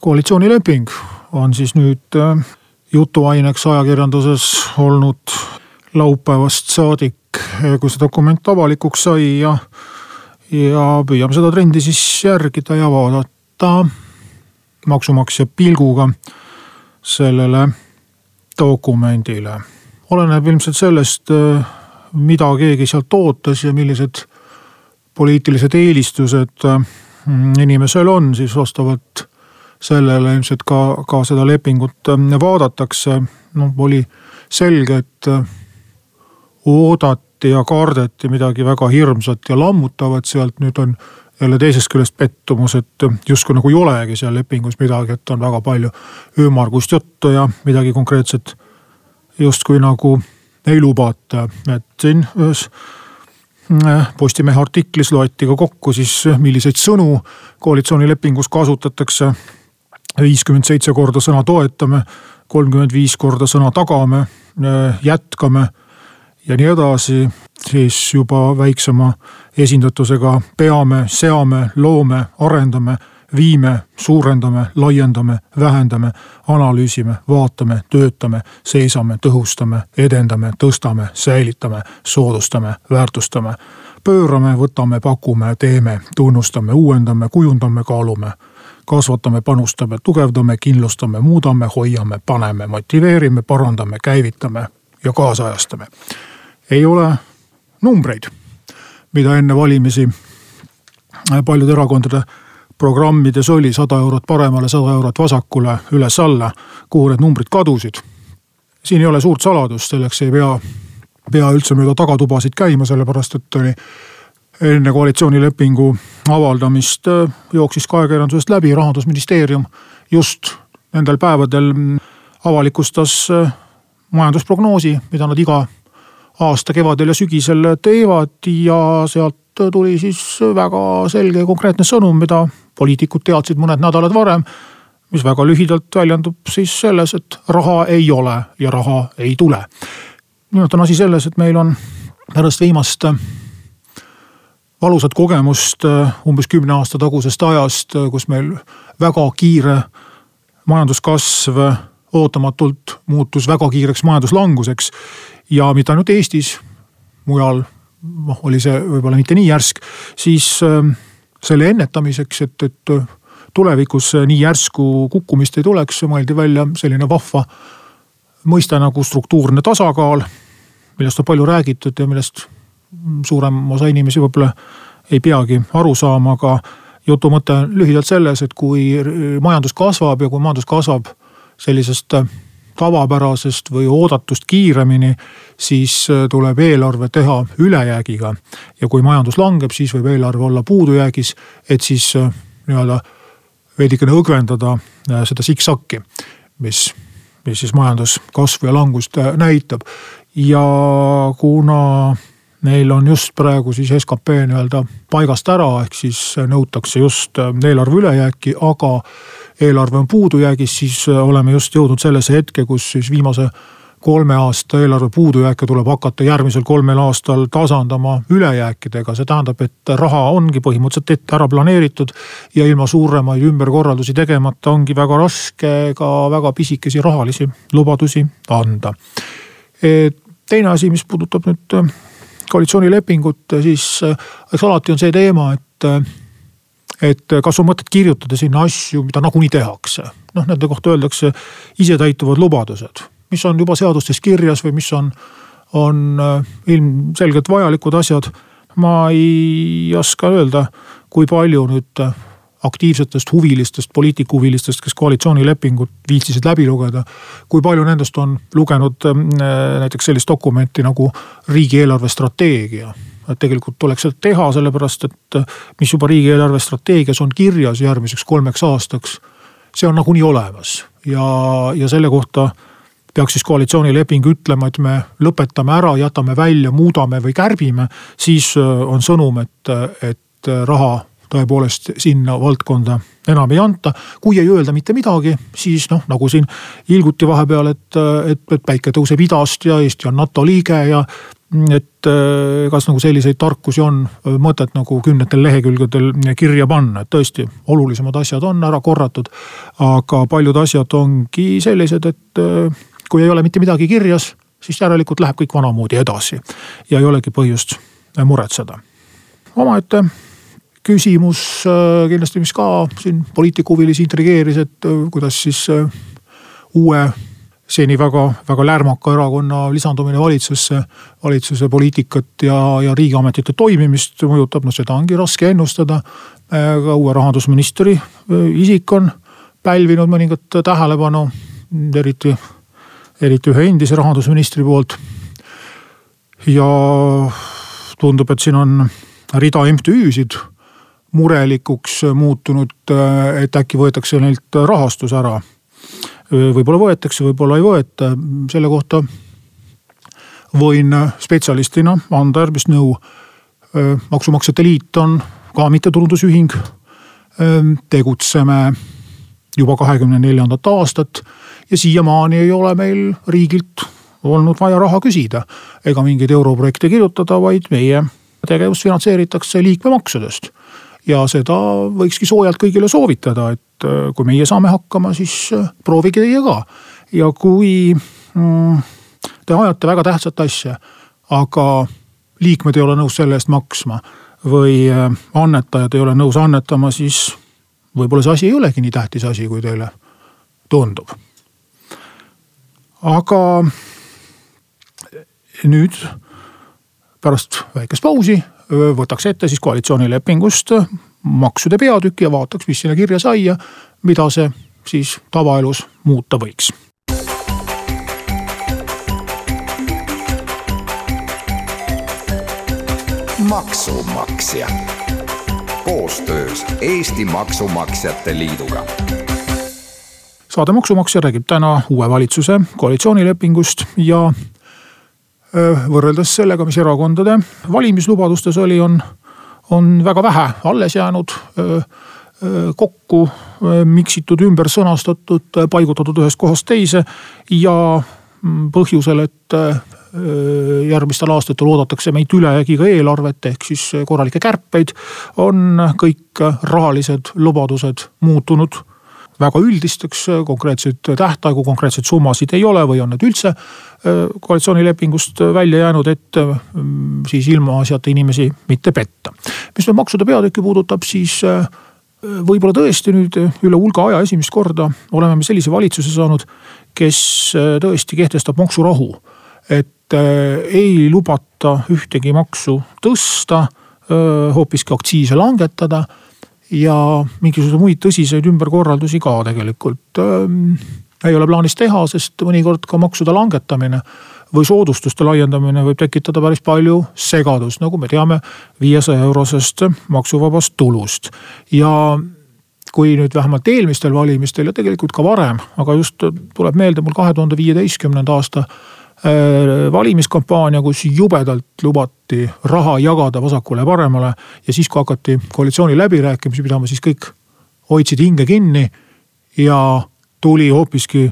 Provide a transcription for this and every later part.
koalitsioonileping on siis nüüd äh, jutuaineks ajakirjanduses olnud laupäevast saadik, äh, kui see dokument avalikuks sai ja, ja püüame seda trendi siis järgida ja vaadata maksumaksja pilguga sellele dokumendile. oleneb ilmselt sellest, äh, mida keegi sealt ootas ja millised poliitilised eelistused inimesel on siis vastavalt sellele ilmselt ka, ka seda lepingut ähm, vaadatakse. noh, oli selge, et äh, oodati ja kardeti midagi väga hirmsat ja lammutavat sealt, nüüd on jälle teisest küljest pettumus, et justkui nagu ei olegi seal lepingus midagi, et on väga palju ümmargust juttu ja midagi konkreetset justkui nagu ei lubata, et siin ühes äh, Postimehe artiklis loeti ka kokku siis, milliseid sõnu koalitsioonilepingus kasutatakse viiskümmend seitse korda sõna toetame, kolmkümmend viis korda sõna tagame, äh, jätkame ja nii edasi, siis juba väiksema esindatusega peame, seame, loome, arendame, viime, suurendame, laiendame, vähendame, analüüsime, vaatame, töötame, seisame, tõhustame, edendame, tõstame, säilitame, soodustame, väärtustame, pöörame, võtame, pakume, teeme, tunnustame, uuendame, kujundame, kaalume kasvatame, panustame, tugevdame, kindlustame, muudame, hoiame, paneme, motiveerime, parandame, käivitame ja kaasajastame. ei ole numbreid, mida enne valimisi paljude erakondade programmides oli sada eurot paremale, sada eurot vasakule, üles-alla, kuhu need numbrid kadusid. siin ei ole suurt saladust, selleks ei pea, pea üldse mööda tagatubasid käima, sellepärast et oli enne koalitsioonilepingu avaldamist äh, jooksis ka ajakirjandusest läbi, rahandusministeerium just nendel päevadel mm, avalikustas äh, majandusprognoosi, mida nad iga aasta kevadel ja sügisel teevad ja sealt tuli siis väga selge ja konkreetne sõnum, mida poliitikud teadsid mõned nädalad varem. mis väga lühidalt väljendub siis selles, et raha ei ole ja raha ei tule. nimelt on asi selles, et meil on pärast viimast valusat kogemust äh, umbes kümne aasta tagusest ajast, äh, kus meil väga kiire majanduskasv ootamatult muutus väga kiireks majanduslanguseks. ja mitte ainult Eestis, mujal noh, oli see võib-olla mitte nii järsk, siis äh, selle ennetamiseks, et, et tulevikus nii järsku kukkumist ei tuleks, mõeldi välja selline vahva mõiste nagu struktuurne tasakaal, millest on palju räägitud ja millest suurem osa inimesi võib-olla ei peagi aru saama, aga jutu mõte on lühidalt selles, et kui majandus kasvab ja kui majandus kasvab sellisest tavapärasest või oodatust kiiremini, siis tuleb eelarve teha ülejäägiga. ja kui majandus langeb, siis võib eelarve olla puudujäägis, et siis nii-öelda veidikene õgvendada seda siksakki, mis, mis siis majanduskasvu ja langust näitab. ja kuna Neil on just praegu siis skp nii-öelda paigast ära, ehk siis nõutakse just äh, eelarve ülejääki, aga eelarve on puudujäägis, siis äh, oleme just jõudnud sellesse hetke, kus siis viimase kolme aasta eelarve puudujääke tuleb hakata järgmisel kolmel aastal tasandama ülejääkidega. see tähendab, et raha ongi põhimõtteliselt ette ära planeeritud ja ilma suuremaid ümberkorraldusi tegemata ongi väga raske ka väga pisikesi rahalisi lubadusi anda. teine asi, mis puudutab nüüd äh, koalitsioonilepingut, siis äh, eks alati on see teema, et äh, et kas on mõtet kirjutada sinna asju, mida nagunii tehakse. noh, nende kohta öeldakse isetäituvad lubadused, mis on juba seadustes kirjas või mis on, on äh, ilmselgelt vajalikud asjad. ma ei oska öelda, kui palju nüüd aktiivsetest huvilistest, poliitikuhuvilistest, kes koalitsioonilepingut viitsisid läbi lugeda. kui palju nendest on lugenud ähm, äh, näiteks sellist dokumenti nagu riigieelarve strateegia et tegelikult tuleks seda teha, sellepärast et äh, mis juba riigieelarve strateegias on kirjas järgmiseks kolmeks aastaks. see on nagunii olemas ja, ja selle kohta peaks siis koalitsioonileping ütlema, et me lõpetame ära, jätame välja, muudame või kärbime, siis on sõnum, et, et raha tõepoolest sinna valdkonda enam ei anta. kui ei öelda mitte midagi, siis noh, nagu siin ilguti vahepeal, et, et, et päike tõuseb idast ja Eesti on NATO liige ja et kas nagu selliseid tarkusi on mõtet nagu kümnetel lehekülgedel kirja panna, et tõesti olulisemad asjad on ära korratud. aga paljud asjad ongi sellised, et kui ei ole mitte midagi kirjas, siis järelikult läheb kõik vanamoodi edasi ja ei olegi põhjust muretseda. omaette küsimus äh, kindlasti, mis ka siin poliitikuhuvilisi intrigeeris, et äh, kuidas siis äh, uue seni väga, väga lärmaka erakonna lisandumine valitsusse, valitsuse poliitikat ja, ja riigiametite toimimist mõjutab, no seda ongi raske ennustada. ka uue rahandusministri isik on pälvinud mõningat tähelepanu, eriti, eriti ühe endise rahandusministri poolt. ja tundub, et siin on rida MTÜ-sid murelikuks muutunud, et äkki võetakse neilt rahastus ära. võib-olla võetakse, võib-olla ei võeta, selle kohta võin spetsialistina anda järgmist nõu. maksumaksjate liit on ka mittetulundusühing. tegutseme juba kahekümne neljandat aastat ja siiamaani ei ole meil riigilt olnud vaja raha küsida ega mingeid europrojekte kirjutada, vaid meie tegevust finantseeritakse liikmemaksudest ja seda võikski soojalt kõigile soovitada, et äh, kui meie saame hakkama, siis äh, proovige teie ka. ja kui mm, te ajate väga tähtsat asja, aga liikmed ei ole nõus selle eest maksma või äh, annetajad ei ole nõus annetama, siis võib-olla see asi ei olegi nii tähtis asi, kui teile tundub. aga nüüd pärast väikest pausi võtaks ette siis koalitsioonilepingust maksude peatüki ja vaataks, mis sinna kirja sai ja mida see siis tavaelus muuta võiks. maksumaksja koostöös Eesti Maksumaksjate Liiduga saade Maksumaksja räägib täna uue valitsuse koalitsioonilepingust ja võrreldes sellega, mis erakondade valimislubadustes oli, on, on väga vähe alles jäänud. kokku miksitud, ümber sõnastatud, paigutatud ühest kohast teise ja mm, põhjusel, et järgmistel aastatel oodatakse meid ülejäägiga eelarvet ehk siis korralikke kärpeid, on kõik rahalised lubadused muutunud väga üldisteks, konkreetseid tähtaegu, konkreetseid summasid ei ole või on need üldse äh, koalitsioonilepingust välja jäänud, et mm, siis ilmaasjata inimesi mitte petta. mis nüüd maksude peatükki puudutab, siis äh, võib-olla tõesti nüüd üle hulga aja esimest korda oleme me sellise valitsuse saanud, kes äh, tõesti kehtestab maksurahu. et ei lubata ühtegi maksu tõsta, hoopiski aktsiise langetada ja mingisuguseid muid tõsiseid ümberkorraldusi ka tegelikult ei ole plaanis teha, sest mõnikord ka maksude langetamine või soodustuste laiendamine võib tekitada päris palju segadust, nagu me teame viiesaja eurosest maksuvabast tulust. ja kui nüüd vähemalt eelmistel valimistel ja tegelikult ka varem, aga just tuleb meelde mul kahe tuhande viieteistkümnenda aasta valimiskampaania, kus jubedalt lubati raha jagada vasakule-paremale. ja siis, kui hakati koalitsiooniläbirääkimisi pidama, siis kõik hoidsid hinge kinni ja tuli hoopiski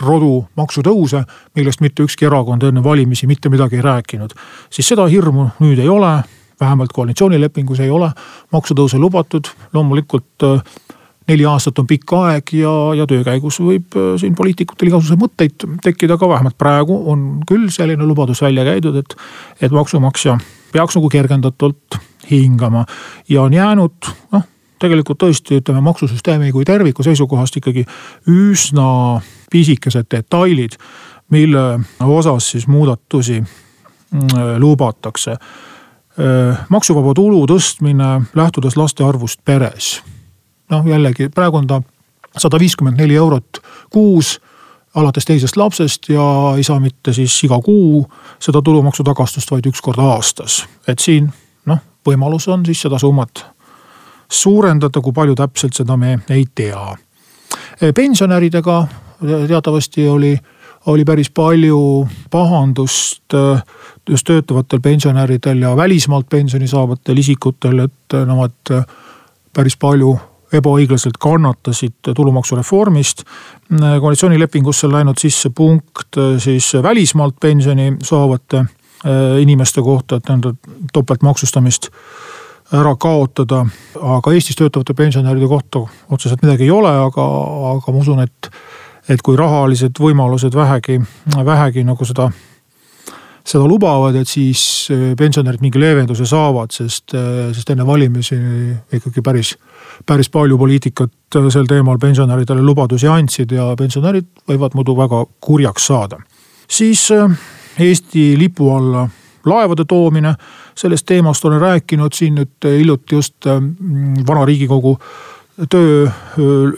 rodu maksutõuse, millest mitte ükski erakond enne valimisi mitte midagi ei rääkinud. siis seda hirmu nüüd ei ole, vähemalt koalitsioonilepingus ei ole maksutõuse lubatud, loomulikult äh, neli aastat on pikk aeg ja, ja töö käigus võib äh, siin poliitikutel igasuguseid mõtteid tekkida, aga vähemalt praegu on küll selline lubadus välja käidud, et, et maksumaksja peaks nagu kergendatult hingama ja on jäänud noh tegelikult tõesti ütleme maksusüsteemi kui terviku seisukohast ikkagi üsna pisikesed detailid, mille osas siis muudatusi mm, lubatakse. Äh, maksuvaba tulu tõstmine lähtudes laste arvust peres noh, jällegi praegu on ta sada viiskümmend neli eurot kuus alates teisest lapsest ja ei saa mitte siis iga kuu seda tulumaksu tagastust, vaid üks kord aastas. et siin noh, võimalus on siis seda summat suurendada, kui palju täpselt, seda me ei tea. pensionäridega teatavasti oli, oli päris palju pahandust just töötavatel pensionäridel ja välismaalt pensioni saavatel isikutel, et nemad päris palju ebaõiglaselt kannatasid tulumaksureformist. koalitsioonilepingusse on läinud sisse punkt siis välismaalt pensioni saavate inimeste kohta, et nende topeltmaksustamist ära kaotada. aga Eestis töötavate pensionäride kohta otseselt midagi ei ole, aga, aga ma usun, et, et kui rahalised võimalused vähegi, vähegi nagu seda seda lubavad, et siis äh, pensionärid mingi leevenduse saavad, sest, äh, sest enne valimisi ikkagi päris, päris palju poliitikat äh, sel teemal pensionäridele lubadusi andsid ja pensionärid võivad muidu väga kurjaks saada. siis Eesti lipu alla laevade toomine, sellest teemast olen rääkinud siin nüüd hiljuti just vana riigikogu töö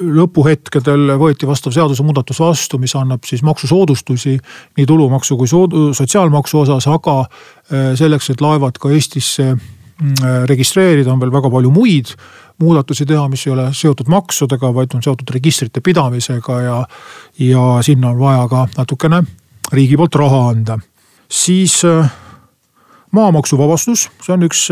lõpuhetkedel võeti vastav seadusemuudatus vastu, mis annab siis maksusoodustusi nii tulumaksu kui sotsiaalmaksu osas, aga selleks, et laevad ka Eestisse mm, registreerida, on veel väga palju muid muudatusi teha, mis ei ole seotud maksudega, vaid on seotud registrite pidamisega ja, ja sinna on vaja ka natukene riigi poolt raha anda. siis maamaksuvabastus, see on üks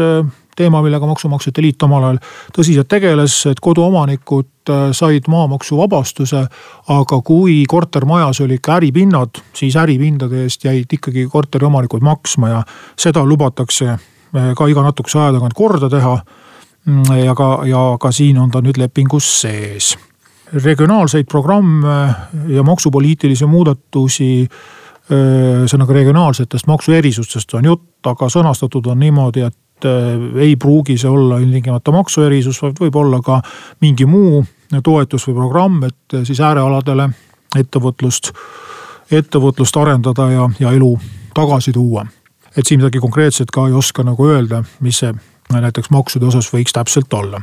teema, millega Maksumaksjate Liit omal ajal tõsiselt tegeles, et koduomanikud äh, said maamaksuvabastuse. aga kui kortermajas oli ikka äripinnad, siis äripindade eest jäid ikkagi korteriomanikud maksma ja seda lubatakse äh, ka iga natukese aja tagant korda teha. Mm, ja ka, ja ka siin on ta nüüd lepingus sees. regionaalseid programme ja maksupoliitilisi muudatusi ühesõnaga regionaalsetest maksuerisustest on jutt, aga sõnastatud on niimoodi, et Äh, ei pruugi see olla ilmtingimata maksuerisus, vaid võib olla ka mingi muu toetus või programm, et äh, siis äärealadele ettevõtlust, ettevõtlust arendada ja, ja elu tagasi tuua. et siin midagi konkreetset ka ei oska nagu öelda, mis see näiteks maksude osas võiks täpselt olla.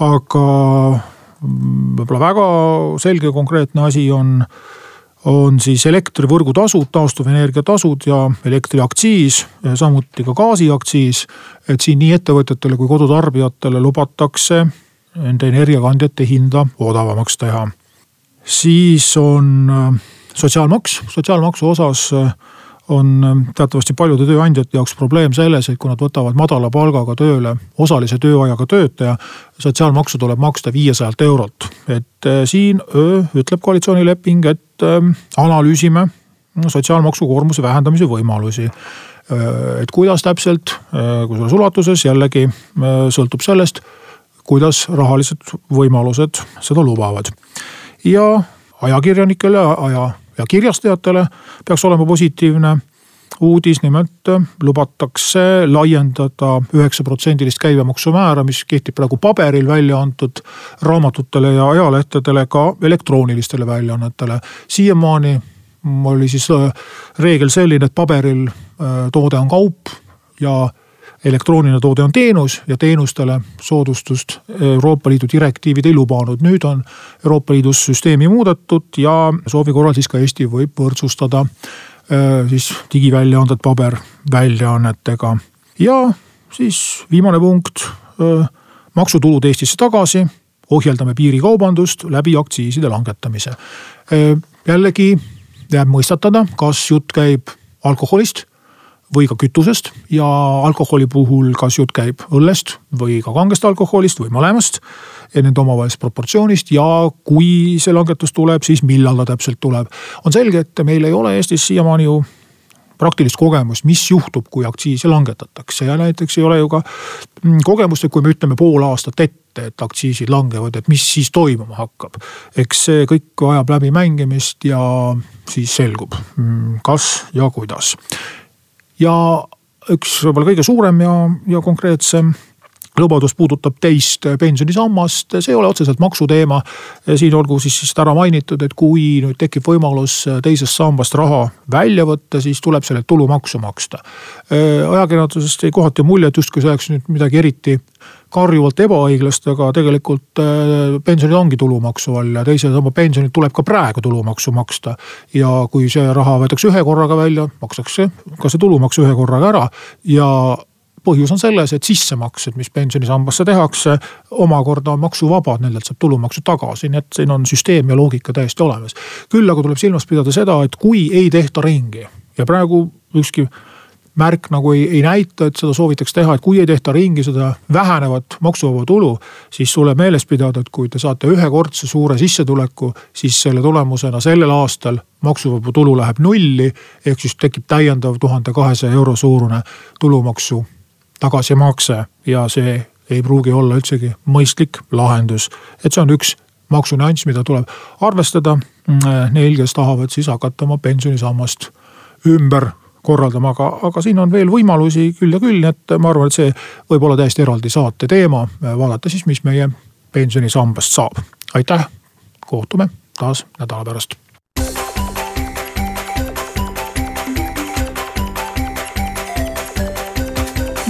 aga mm, võib-olla väga selge konkreetne asi on on siis elektrivõrgutasud, taastuvenergia tasud ja elektriaktsiis, samuti ka gaasiaktsiis. et siin nii ettevõtjatele kui kodutarbijatele lubatakse nende energiakandjate hinda odavamaks teha. siis on äh, sotsiaalmaks, sotsiaalmaksu osas äh, on ähm, teatavasti paljude tööandjate jaoks probleem selles, et kui nad võtavad madala palgaga tööle osalise tööajaga töötaja, sotsiaalmaksu tuleb maksta viiesajalt eurolt. et äh, siin öö, ütleb koalitsioonileping, et öö, ähm, analüüsime sotsiaalmaksukoormuse vähendamise võimalusi. et kuidas täpselt, kui selles ulatuses jällegi sõltub sellest, kuidas rahalised võimalused seda lubavad. ja ajakirjanikele, aja ja kirjastajatele peaks olema positiivne uudis, nimelt lubatakse laiendada üheksaprotsendilist käibemaksumäära, mis kehtib praegu paberil välja antud raamatutele ja ajalehtedele, ka elektroonilistele väljaannetele. siiamaani oli siis äh, reegel selline, et paberil äh, toode on kaup ja elektrooniline toode on teenus ja teenustele soodustust Euroopa Liidu direktiivid ei lubanud. nüüd on Euroopa Liidus süsteemi muudetud ja soovi korral siis ka Eesti võib võrdsustada siis digiväljaanded paberväljaannetega. ja siis viimane punkt, äh, maksutulud Eestisse tagasi, ohjeldame piirikaubandust läbi aktsiiside langetamise. Äh, jällegi jääb mõistatada, kas jutt käib alkoholist või ka kütusest ja alkoholi puhul, kas jutt käib õllest või ka kangest alkoholist või mõlemast. Nende omavahelisest proportsioonist ja kui see langetus tuleb, siis millal ta täpselt tuleb. on selge, et meil ei ole Eestis siiamaani ju praktilist kogemust, mis juhtub, kui aktsiisi langetatakse ja näiteks ei ole ju ka mm, kogemust, et kui me ütleme pool aastat ette, et aktsiisid langevad, et mis siis toimuma hakkab. eks see kõik vajab läbimängimist ja siis selgub, mm, kas ja kuidas ja üks võib-olla kõige suurem ja, ja konkreetsem lubadus puudutab teist pensionisammast, see ei ole otseselt maksuteema. siin olgu siis, siis ära mainitud, et kui nüüd tekib võimalus teisest sambast raha välja võtta, siis tuleb sellelt tulumaksu maksta. ajakirjandusest jäi kohati mulje, et justkui see oleks nüüd midagi eriti karjuvalt ebaõiglast, aga tegelikult äh, pensionid ongi tulumaksu all ja teise samba pensionit tuleb ka praegu tulumaksu maksta. ja kui see raha võetakse ühe korraga välja, makstakse ka see tulumaks ühe korraga ära ja põhjus on selles, et sissemaksed, mis pensionisambasse tehakse, omakorda on maksuvabad, nendelt saab tulumaksu tagasi, nii et siin on süsteem ja loogika täiesti olemas. küll aga tuleb silmas pidada seda, et kui ei tehta ringi ja praegu ükski märk nagu ei, ei näita, et seda soovitakse teha, et kui ei tehta ringi seda vähenevat maksuvaba tulu, siis tuleb meeles pidada, et kui te saate ühekordse suure sissetuleku, siis selle tulemusena sellel aastal maksuvaba tulu läheb nulli. ehk siis tekib täiendav tuhande kahesaja euro suurune tulumaksu tagasimakse ja see ei pruugi olla üldsegi mõistlik lahendus. et see on üks maksunüanss, mida tuleb arvestada neil, kes tahavad siis hakata oma pensionisammast ümber korraldama, aga, aga siin on veel võimalusi küll ja küll, nii et ma arvan, et see võib olla täiesti eraldi saate teema. vaadata siis, mis meie pensionisambast saab. aitäh, kohtume taas nädala pärast.